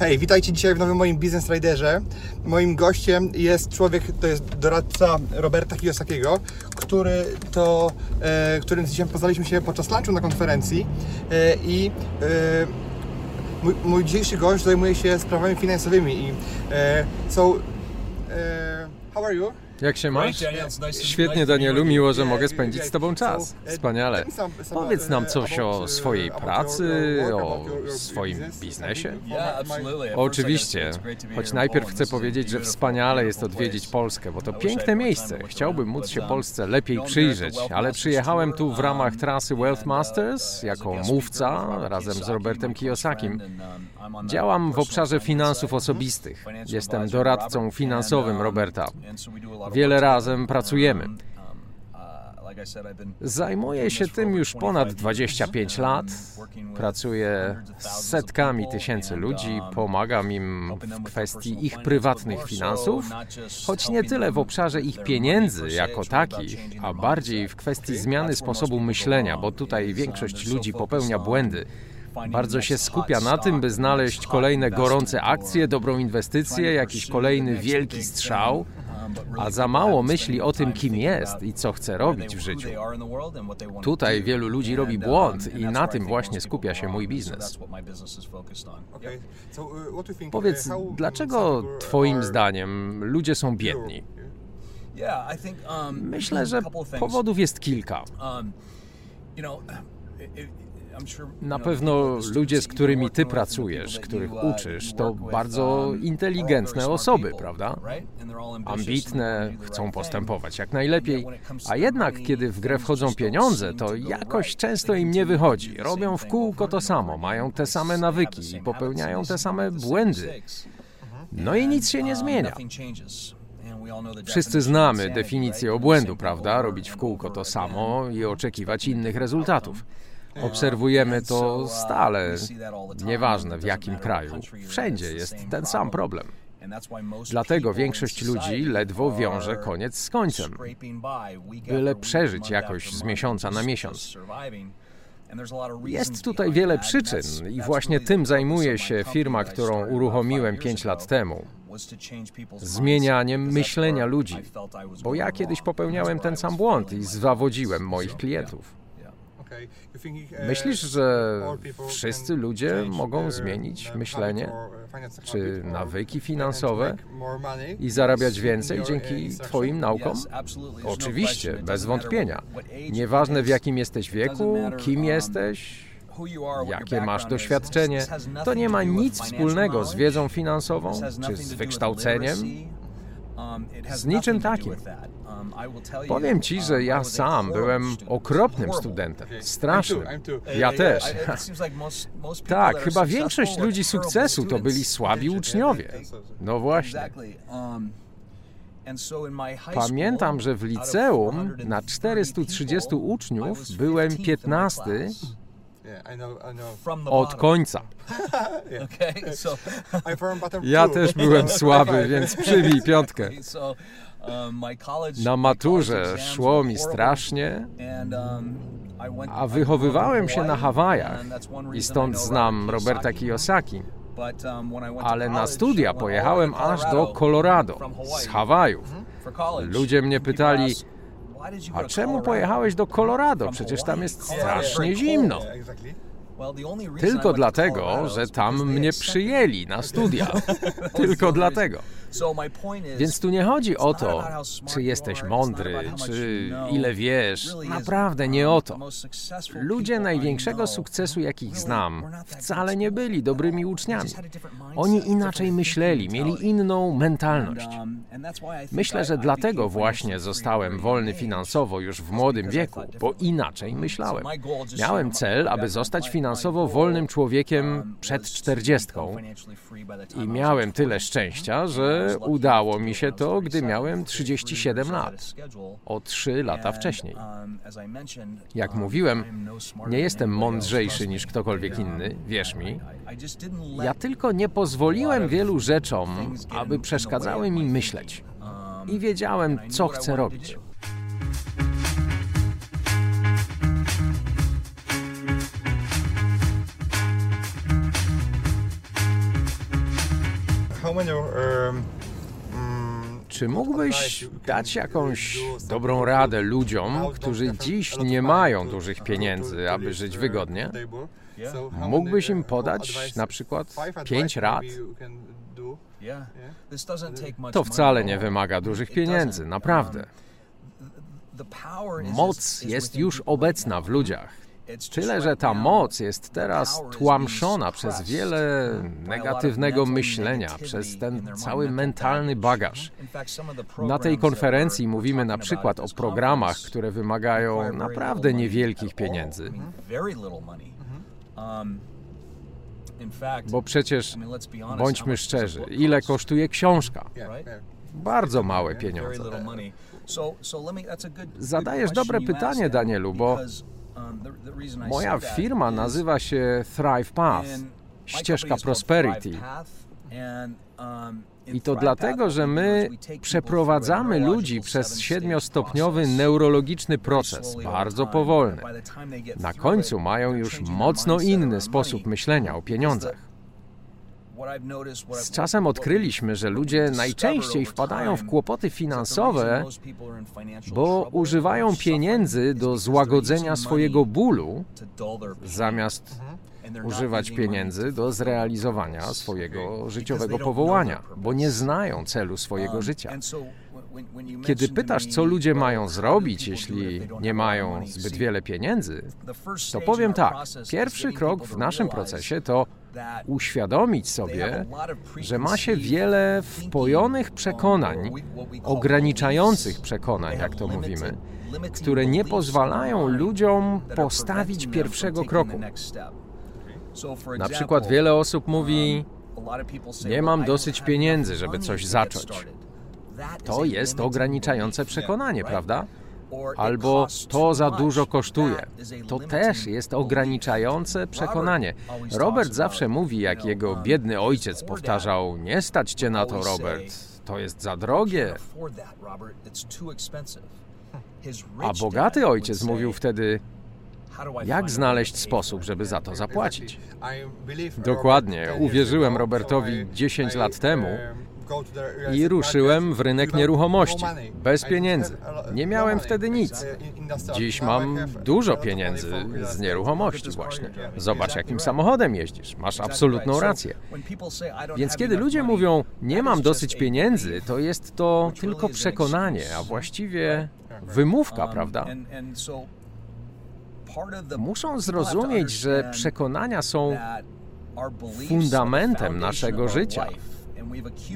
Hej, witajcie dzisiaj w nowym moim Business Riderze. Moim gościem jest człowiek, to jest doradca Roberta Kiyosakiego, który to, e, którym dzisiaj poznaliśmy się podczas lunchu na konferencji e, i e, mój, mój dzisiejszy gość zajmuje się sprawami finansowymi i e, e, how are you? Jak się masz? Świetnie, Danielu, miło, że mogę spędzić z Tobą czas. Wspaniale. Powiedz nam coś o swojej pracy, o swoim biznesie. Oczywiście, choć najpierw chcę powiedzieć, że wspaniale jest odwiedzić Polskę, bo to piękne miejsce. Chciałbym móc się Polsce lepiej przyjrzeć, ale przyjechałem tu w ramach trasy Wealth Masters jako mówca razem z Robertem Kiyosakim. Działam w obszarze finansów osobistych. Jestem doradcą finansowym Roberta. Wiele razem pracujemy. Zajmuję się tym już ponad 25 lat. Pracuję z setkami tysięcy ludzi, pomagam im w kwestii ich prywatnych finansów, choć nie tyle w obszarze ich pieniędzy jako takich, a bardziej w kwestii zmiany sposobu myślenia, bo tutaj większość ludzi popełnia błędy. Bardzo się skupia na tym, by znaleźć kolejne gorące akcje, dobrą inwestycję, jakiś kolejny wielki strzał, a za mało myśli o tym, kim jest i co chce robić w życiu. Tutaj wielu ludzi robi błąd i na tym właśnie skupia się mój biznes. Powiedz, dlaczego Twoim zdaniem ludzie są biedni? Myślę, że powodów jest kilka. Na pewno ludzie, z którymi ty pracujesz, których uczysz, to bardzo inteligentne osoby, prawda? Ambitne, chcą postępować jak najlepiej, a jednak kiedy w grę wchodzą pieniądze, to jakoś często im nie wychodzi. Robią w kółko to samo, mają te same nawyki i popełniają te same błędy. No i nic się nie zmienia. Wszyscy znamy definicję obłędu, prawda? Robić w kółko to samo i oczekiwać innych rezultatów. Obserwujemy to stale, nieważne w jakim kraju. Wszędzie jest ten sam problem. Dlatego większość ludzi ledwo wiąże koniec z końcem, byle przeżyć jakoś z miesiąca na miesiąc. Jest tutaj wiele przyczyn i właśnie tym zajmuje się firma, którą uruchomiłem 5 lat temu. Zmienianiem myślenia ludzi, bo ja kiedyś popełniałem ten sam błąd i zawodziłem moich klientów. Myślisz, że wszyscy ludzie mogą zmienić myślenie czy nawyki finansowe i zarabiać więcej dzięki Twoim naukom? Oczywiście, bez wątpienia. Nieważne w jakim jesteś wieku, kim jesteś, jakie masz doświadczenie, to nie ma nic wspólnego z wiedzą finansową czy z wykształceniem, z niczym takim. Powiem ci, że ja sam byłem okropnym studentem. Strasznym. Ja też. Tak, chyba większość ludzi sukcesu to byli słabi uczniowie. No właśnie. Pamiętam, że w liceum na 430 uczniów byłem 15 od końca. Ja też byłem słaby, więc przybij piątkę. Na maturze szło mi strasznie, a wychowywałem się na Hawajach i stąd znam Roberta Kiyosaki. Ale na studia pojechałem aż do Colorado, z Hawajów. Ludzie mnie pytali, a czemu pojechałeś do Colorado? Przecież tam jest strasznie zimno. Tylko dlatego, że tam mnie przyjęli na studia. Tylko dlatego. Więc tu nie chodzi o to, czy jesteś mądry, czy ile wiesz. Naprawdę nie o to. Ludzie największego sukcesu, jakich znam, wcale nie byli dobrymi uczniami. Oni inaczej myśleli, mieli inną mentalność. Myślę, że dlatego właśnie zostałem wolny finansowo już w młodym wieku, bo inaczej myślałem. Miałem cel, aby zostać finansowo wolnym człowiekiem przed czterdziestką i miałem tyle szczęścia, że udało mi się to, gdy miałem 37 lat, o 3 lata wcześniej. Jak mówiłem, nie jestem mądrzejszy niż ktokolwiek inny, wierz mi. Ja tylko nie pozwoliłem wielu rzeczom, aby przeszkadzały mi myśleć. I wiedziałem, co chcę robić. Czy mógłbyś dać jakąś dobrą radę ludziom, którzy dziś nie mają dużych pieniędzy, aby żyć wygodnie? Mógłbyś im podać na przykład pięć rad? To wcale nie wymaga dużych pieniędzy, naprawdę. Moc jest już obecna w ludziach. Tyle, że ta moc jest teraz tłamszona przez wiele negatywnego myślenia, przez ten cały mentalny bagaż. Na tej konferencji mówimy na przykład o programach, które wymagają naprawdę niewielkich pieniędzy. Bo przecież, bądźmy szczerzy, ile kosztuje książka? Bardzo małe pieniądze. Zadajesz dobre pytanie, Danielu, bo Moja firma nazywa się Thrive Path, ścieżka Prosperity. I to dlatego, że my przeprowadzamy ludzi przez siedmiostopniowy neurologiczny proces, bardzo powolny. Na końcu mają już mocno inny sposób myślenia o pieniądzach. Z czasem odkryliśmy, że ludzie najczęściej wpadają w kłopoty finansowe, bo używają pieniędzy do złagodzenia swojego bólu, zamiast używać pieniędzy do zrealizowania swojego życiowego powołania, bo nie znają celu swojego życia. Kiedy pytasz, co ludzie mają zrobić, jeśli nie mają zbyt wiele pieniędzy, to powiem tak: pierwszy krok w naszym procesie to uświadomić sobie, że ma się wiele wpojonych przekonań, ograniczających przekonań, jak to mówimy, które nie pozwalają ludziom postawić pierwszego kroku. Na przykład wiele osób mówi: Nie mam dosyć pieniędzy, żeby coś zacząć. To jest ograniczające przekonanie, prawda? Albo to za dużo kosztuje. To też jest ograniczające przekonanie. Robert zawsze mówi, jak jego biedny ojciec powtarzał: Nie stać cię na to, Robert, to jest za drogie. A bogaty ojciec mówił wtedy: jak znaleźć sposób, żeby za to zapłacić? Dokładnie. Uwierzyłem Robertowi 10 lat temu, i ruszyłem w rynek nieruchomości, bez pieniędzy. Nie miałem wtedy nic. Dziś mam dużo pieniędzy z nieruchomości właśnie. Zobacz, jakim samochodem jeździsz. Masz absolutną rację. Więc kiedy ludzie mówią, nie mam dosyć pieniędzy, to jest to tylko przekonanie, a właściwie wymówka, prawda? Muszą zrozumieć, że przekonania są fundamentem naszego życia.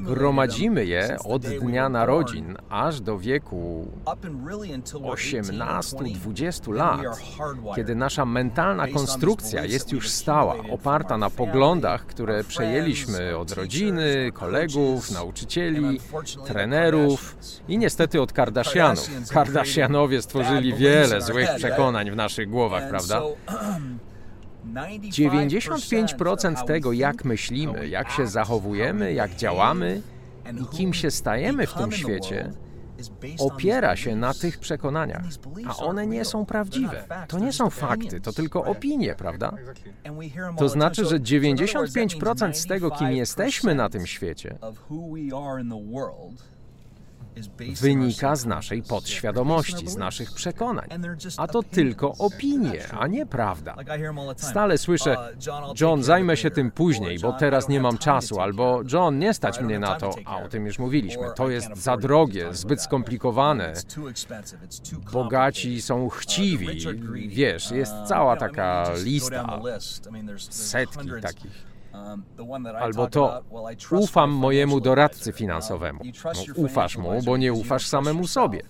Gromadzimy je od dnia narodzin aż do wieku 18-20 lat, kiedy nasza mentalna konstrukcja jest już stała, oparta na poglądach, które przejęliśmy od rodziny, kolegów, nauczycieli, trenerów i niestety od Kardashianów. Kardashianowie stworzyli wiele złych przekonań w naszych głowach, prawda? 95% tego, jak myślimy, jak się zachowujemy, jak działamy i kim się stajemy w tym świecie, opiera się na tych przekonaniach, a one nie są prawdziwe. To nie są fakty, to tylko opinie, prawda? To znaczy, że 95% z tego, kim jesteśmy na tym świecie, wynika z naszej podświadomości, z naszych przekonań. A to tylko opinie, a nie prawda. Stale słyszę, John, zajmę się tym później, bo teraz nie mam czasu, albo John, nie stać mnie na to, a o tym już mówiliśmy. To jest za drogie, zbyt skomplikowane. Bogaci są chciwi. Wiesz, jest cała taka lista, setki takich. Albo to ufam mojemu doradcy finansowemu. No, ufasz mu, bo nie ufasz samemu sobie.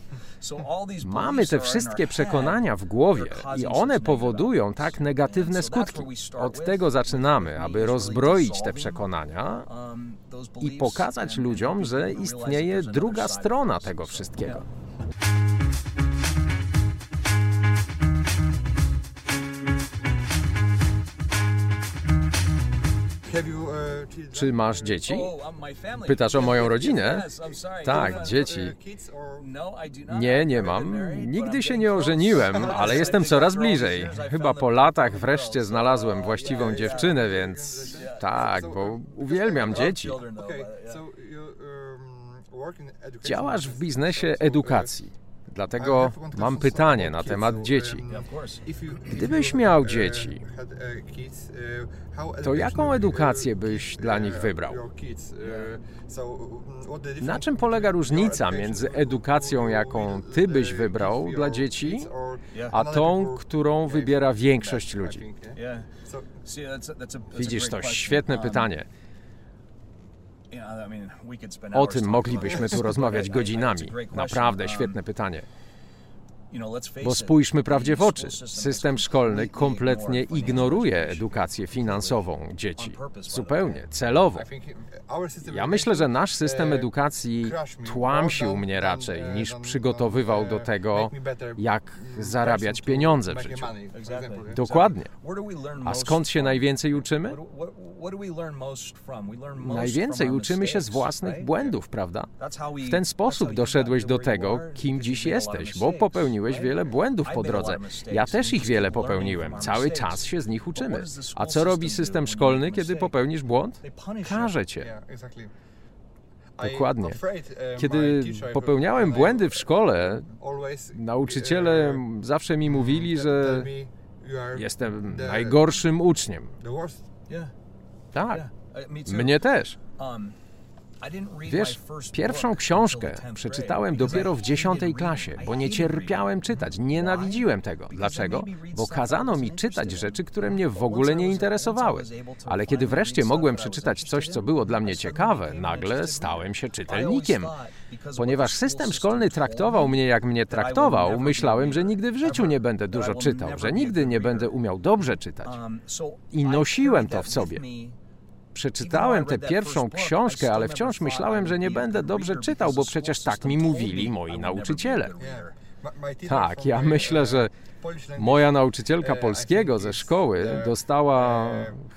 Mamy te wszystkie przekonania w głowie i one powodują tak negatywne skutki. Od tego zaczynamy, aby rozbroić te przekonania i pokazać ludziom, że istnieje druga strona tego wszystkiego. Czy masz dzieci? Pytasz o moją rodzinę? Tak, dzieci. Nie, nie mam. Nigdy się nie ożeniłem, ale jestem coraz bliżej. Chyba po latach wreszcie znalazłem właściwą dziewczynę, więc tak, bo uwielbiam dzieci. Działasz w biznesie edukacji. Dlatego mam pytanie na temat dzieci. Gdybyś miał dzieci, to jaką edukację byś dla nich wybrał? Na czym polega różnica między edukacją, jaką ty byś wybrał dla dzieci, a tą, którą wybiera większość ludzi? Widzisz, to świetne pytanie. O tym moglibyśmy tu rozmawiać godzinami. Naprawdę świetne pytanie. Bo spójrzmy prawdzie w oczy. System szkolny kompletnie ignoruje edukację finansową dzieci. Zupełnie, celowo. Ja myślę, że nasz system edukacji tłamsił mnie raczej, niż przygotowywał do tego, jak zarabiać pieniądze w życiu. Dokładnie. A skąd się najwięcej uczymy? Najwięcej uczymy się z własnych błędów, prawda? W ten sposób doszedłeś do tego, kim dziś jesteś, bo popełniłeś wiele błędów po drodze. Ja też ich wiele popełniłem. Cały czas się z nich uczymy. A co robi system szkolny, kiedy popełnisz błąd? Karze cię. Dokładnie. Kiedy popełniałem błędy w szkole, nauczyciele zawsze mi mówili, że jestem najgorszym uczniem. Tak. Mnie też. Wiesz, pierwszą książkę przeczytałem dopiero w dziesiątej klasie, bo nie cierpiałem czytać, nienawidziłem tego. Dlaczego? Bo kazano mi czytać rzeczy, które mnie w ogóle nie interesowały. Ale kiedy wreszcie mogłem przeczytać coś, co było dla mnie ciekawe, nagle stałem się czytelnikiem. Ponieważ system szkolny traktował mnie jak mnie traktował, myślałem, że nigdy w życiu nie będę dużo czytał, że nigdy nie będę umiał dobrze czytać. I nosiłem to w sobie. Przeczytałem tę pierwszą książkę, ale wciąż myślałem, że nie będę dobrze czytał, bo przecież tak mi mówili moi nauczyciele. Tak, ja myślę, że moja nauczycielka polskiego ze szkoły dostała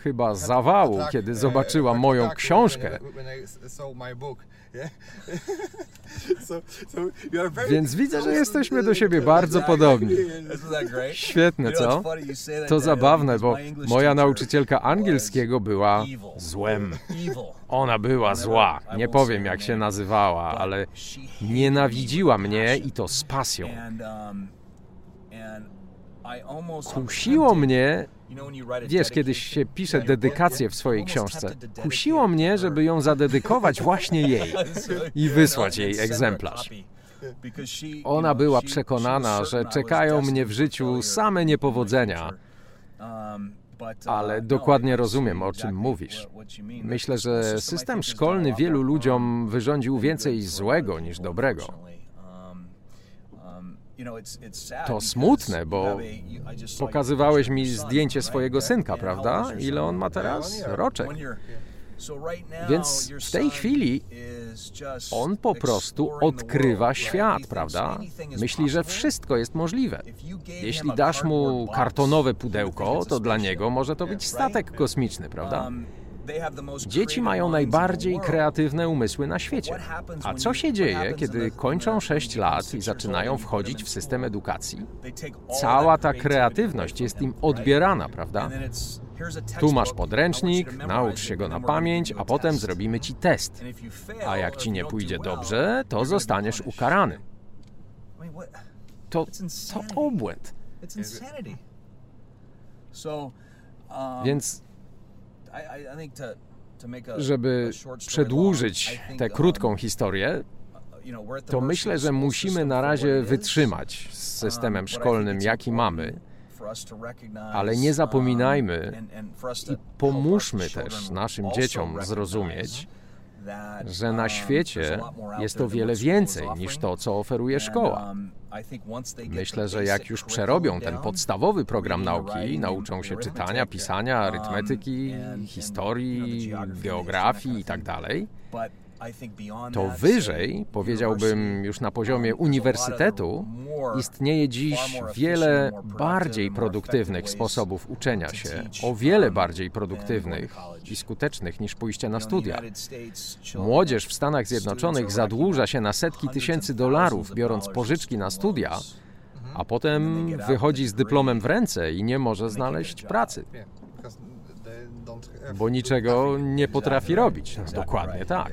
chyba zawału, kiedy zobaczyła moją książkę. Więc widzę, że jesteśmy do siebie bardzo podobni. Świetne, co? To zabawne, bo moja nauczycielka angielskiego była złem. Ona była zła. Nie powiem, jak się nazywała, ale nienawidziła mnie i to z pasją. Kusiło mnie Wiesz, kiedyś się pisze dedykację w swojej książce. Kusiło mnie, żeby ją zadedykować właśnie jej i wysłać jej egzemplarz. Ona była przekonana, że czekają mnie w życiu same niepowodzenia. Ale dokładnie rozumiem, o czym mówisz. Myślę, że system szkolny wielu ludziom wyrządził więcej złego niż dobrego. To smutne, bo pokazywałeś mi zdjęcie swojego synka, prawda? Ile on ma teraz? Roczek. Więc w tej chwili on po prostu odkrywa świat, prawda? Myśli, że wszystko jest możliwe. Jeśli dasz mu kartonowe pudełko, to dla niego może to być statek kosmiczny, prawda? Dzieci mają najbardziej kreatywne umysły na świecie. A co się dzieje, kiedy kończą 6 lat i zaczynają wchodzić w system edukacji? Cała ta kreatywność jest im odbierana, prawda? Tu masz podręcznik, naucz się go na pamięć, a potem zrobimy ci test. A jak ci nie pójdzie dobrze, to zostaniesz ukarany. To, to obłęd. Więc żeby przedłużyć tę krótką historię, to myślę, że musimy na razie wytrzymać z systemem szkolnym, jaki mamy, ale nie zapominajmy i pomóżmy też naszym dzieciom zrozumieć, że na świecie jest o wiele więcej niż to, co oferuje szkoła. Myślę, że jak już przerobią ten podstawowy program nauki, nauczą się czytania, pisania, arytmetyki, historii, geografii itd., to wyżej, powiedziałbym już na poziomie uniwersytetu, istnieje dziś wiele bardziej produktywnych sposobów uczenia się, o wiele bardziej produktywnych i skutecznych niż pójście na studia. Młodzież w Stanach Zjednoczonych zadłuża się na setki tysięcy dolarów, biorąc pożyczki na studia, a potem wychodzi z dyplomem w ręce i nie może znaleźć pracy bo niczego nie potrafi robić. Dokładnie tak.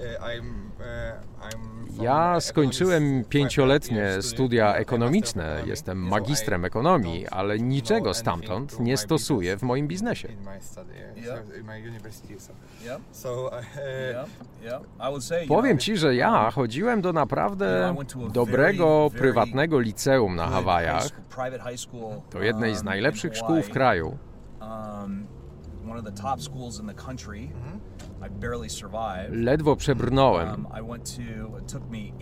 Ja skończyłem pięcioletnie studia ekonomiczne, jestem magistrem ekonomii, ale niczego stamtąd nie stosuję w moim biznesie. Powiem ci, że ja chodziłem do naprawdę dobrego, prywatnego liceum na Hawajach, do jednej z najlepszych szkół w kraju. Ledwo przebrnąłem. Um,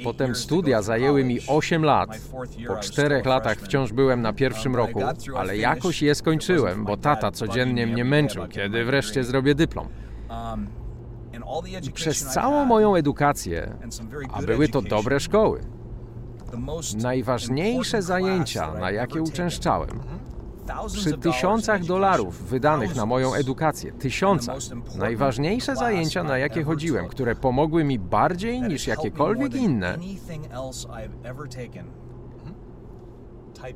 Potem studia zajęły mi 8 lat. Po czterech latach wciąż byłem na pierwszym roku, ale jakoś je skończyłem, bo tata codziennie mnie męczył, kiedy wreszcie zrobię dyplom. Um, I przez całą moją edukację, a były to dobre szkoły, najważniejsze zajęcia, na jakie uczęszczałem, przy tysiącach dolarów wydanych na moją edukację, tysiącach, najważniejsze zajęcia, na jakie chodziłem, które pomogły mi bardziej niż jakiekolwiek inne,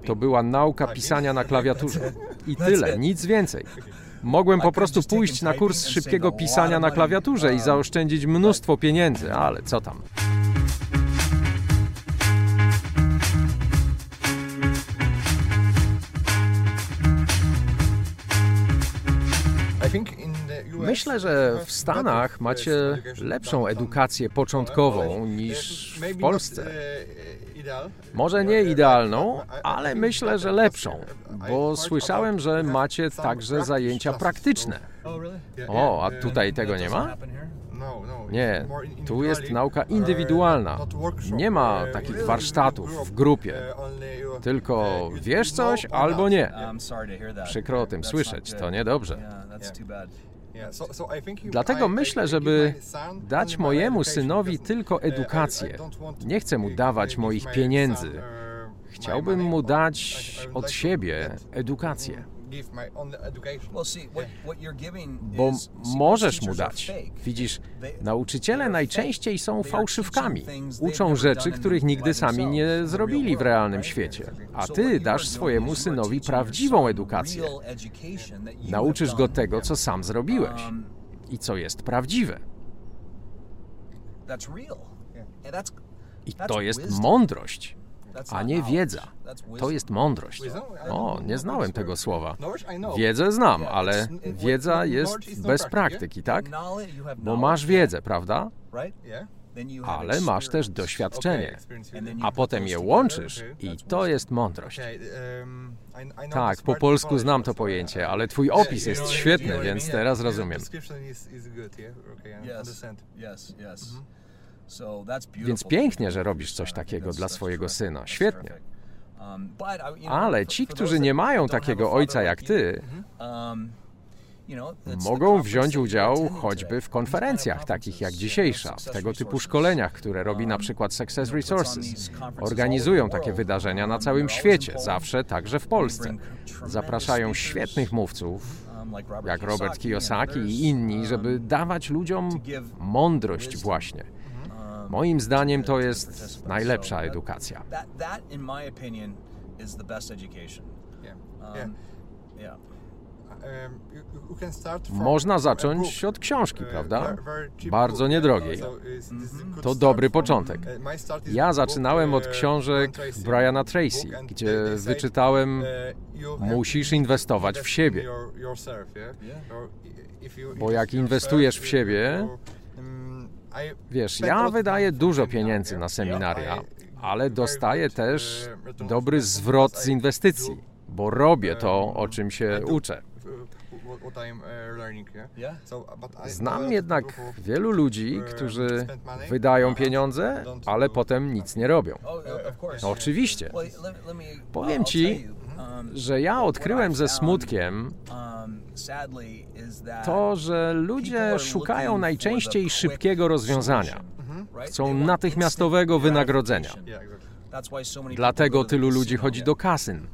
to była nauka pisania na klawiaturze. I tyle, nic więcej. Mogłem po prostu pójść na kurs szybkiego pisania na klawiaturze i zaoszczędzić mnóstwo pieniędzy, ale co tam. Myślę, że w Stanach macie lepszą edukację początkową niż w Polsce. Może nie idealną, ale myślę, że lepszą, bo słyszałem, że macie także zajęcia praktyczne. O, a tutaj tego nie ma? Nie, tu jest nauka indywidualna. Nie ma takich warsztatów w grupie. Tylko wiesz coś albo nie. Przykro o tym słyszeć, to niedobrze. Dlatego myślę, żeby dać mojemu synowi tylko edukację. Nie chcę mu dawać moich pieniędzy. Chciałbym mu dać od siebie edukację. Bo możesz mu dać. Widzisz, nauczyciele najczęściej są fałszywkami. Uczą rzeczy, których nigdy sami nie zrobili w realnym świecie. A ty dasz swojemu synowi prawdziwą edukację. Nauczysz go tego, co sam zrobiłeś. I co jest prawdziwe. I to jest mądrość a nie wiedza. To jest mądrość. O, nie znałem tego słowa. Wiedzę znam, ale wiedza jest bez praktyki, tak? Bo masz wiedzę, prawda? Ale masz też doświadczenie, a potem je łączysz i to jest mądrość. Tak, po polsku znam to pojęcie, ale twój opis jest świetny, więc teraz rozumiem. Więc pięknie, że robisz coś takiego dla swojego syna. Świetnie. Ale ci, którzy nie mają takiego ojca jak ty, mogą wziąć udział choćby w konferencjach takich jak dzisiejsza, w tego typu szkoleniach, które robi na przykład Success Resources. Organizują takie wydarzenia na całym świecie, zawsze także w Polsce. Zapraszają świetnych mówców, jak Robert Kiyosaki i inni, żeby dawać ludziom mądrość właśnie. Moim zdaniem to jest najlepsza edukacja. Można zacząć od książki, prawda? Bardzo niedrogiej. To dobry początek. Ja zaczynałem od książek Briana Tracy, gdzie wyczytałem Musisz inwestować w siebie. Bo jak inwestujesz w siebie, wiesz, ja wydaję dużo pieniędzy na seminaria, ale dostaję też dobry zwrot z inwestycji, bo robię to, o czym się uczę. Znam jednak wielu ludzi, którzy wydają pieniądze, ale potem nic nie robią. No, oczywiście. Powiem ci, że ja odkryłem ze smutkiem to, że ludzie szukają najczęściej szybkiego rozwiązania. Chcą natychmiastowego wynagrodzenia. Dlatego tylu ludzi chodzi do kasyn,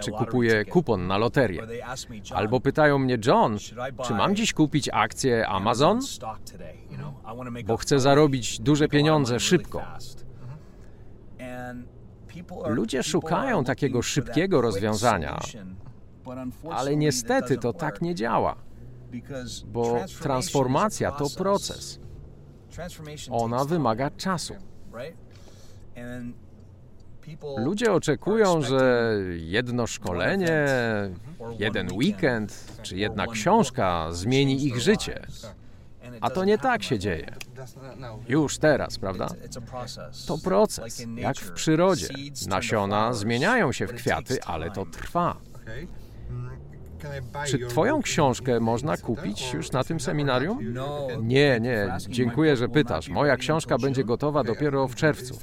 czy kupuje kupon na loterię. Albo pytają mnie, John, czy mam dziś kupić akcję Amazon? Bo chcę zarobić duże pieniądze szybko. Ludzie szukają takiego szybkiego rozwiązania, ale niestety to tak nie działa, bo transformacja to proces. Ona wymaga czasu. Ludzie oczekują, że jedno szkolenie, jeden weekend czy jedna książka zmieni ich życie. A to nie tak się dzieje. Już teraz, prawda? To proces, jak w przyrodzie. Nasiona zmieniają się w kwiaty, ale to trwa. Czy Twoją książkę można kupić już na tym seminarium? Nie, nie, dziękuję, że pytasz. Moja książka będzie gotowa dopiero w czerwcu.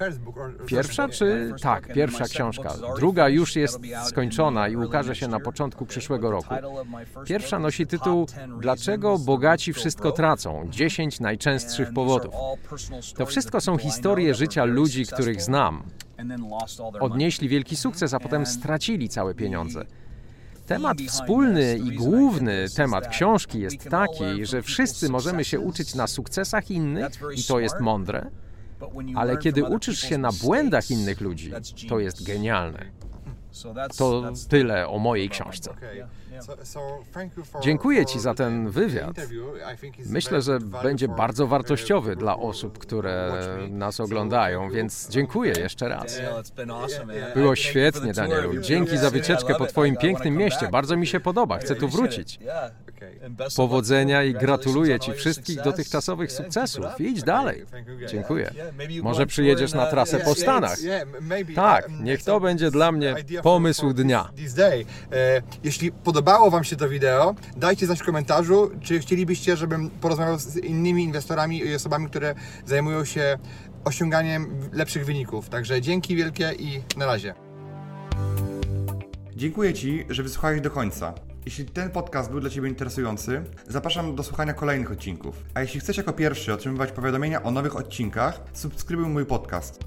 Pierwsza czy. Tak, pierwsza książka. Druga już jest skończona i ukaże się na początku przyszłego roku. Pierwsza nosi tytuł Dlaczego bogaci wszystko tracą? 10 najczęstszych powodów. To wszystko są historie życia ludzi, których znam. Odnieśli wielki sukces, a potem stracili całe pieniądze. Temat wspólny i główny temat książki jest taki, że wszyscy możemy się uczyć na sukcesach innych i to jest mądre, ale kiedy uczysz się na błędach innych ludzi, to jest genialne. To tyle o mojej książce. Dziękuję Ci za ten wywiad. Myślę, że będzie bardzo wartościowy dla osób, które nas oglądają, więc dziękuję jeszcze raz. Było świetnie, Danielu. Dzięki za wycieczkę po Twoim pięknym mieście. Bardzo mi się podoba. Chcę tu wrócić. Powodzenia i gratuluję Ci wszystkich dotychczasowych sukcesów. Idź dalej. Dziękuję. Może przyjedziesz na trasę po Stanach. Tak, niech to będzie dla mnie pomysł dnia. Jeśli podobało Wam się to wideo, dajcie znać w komentarzu, czy chcielibyście, żebym porozmawiał z innymi inwestorami i osobami, które zajmują się osiąganiem lepszych wyników. Także dzięki wielkie i na razie. Dziękuję Ci, że wysłuchałeś do końca. Jeśli ten podcast był dla Ciebie interesujący, zapraszam do słuchania kolejnych odcinków. A jeśli chcesz jako pierwszy otrzymywać powiadomienia o nowych odcinkach, subskrybuj mój podcast.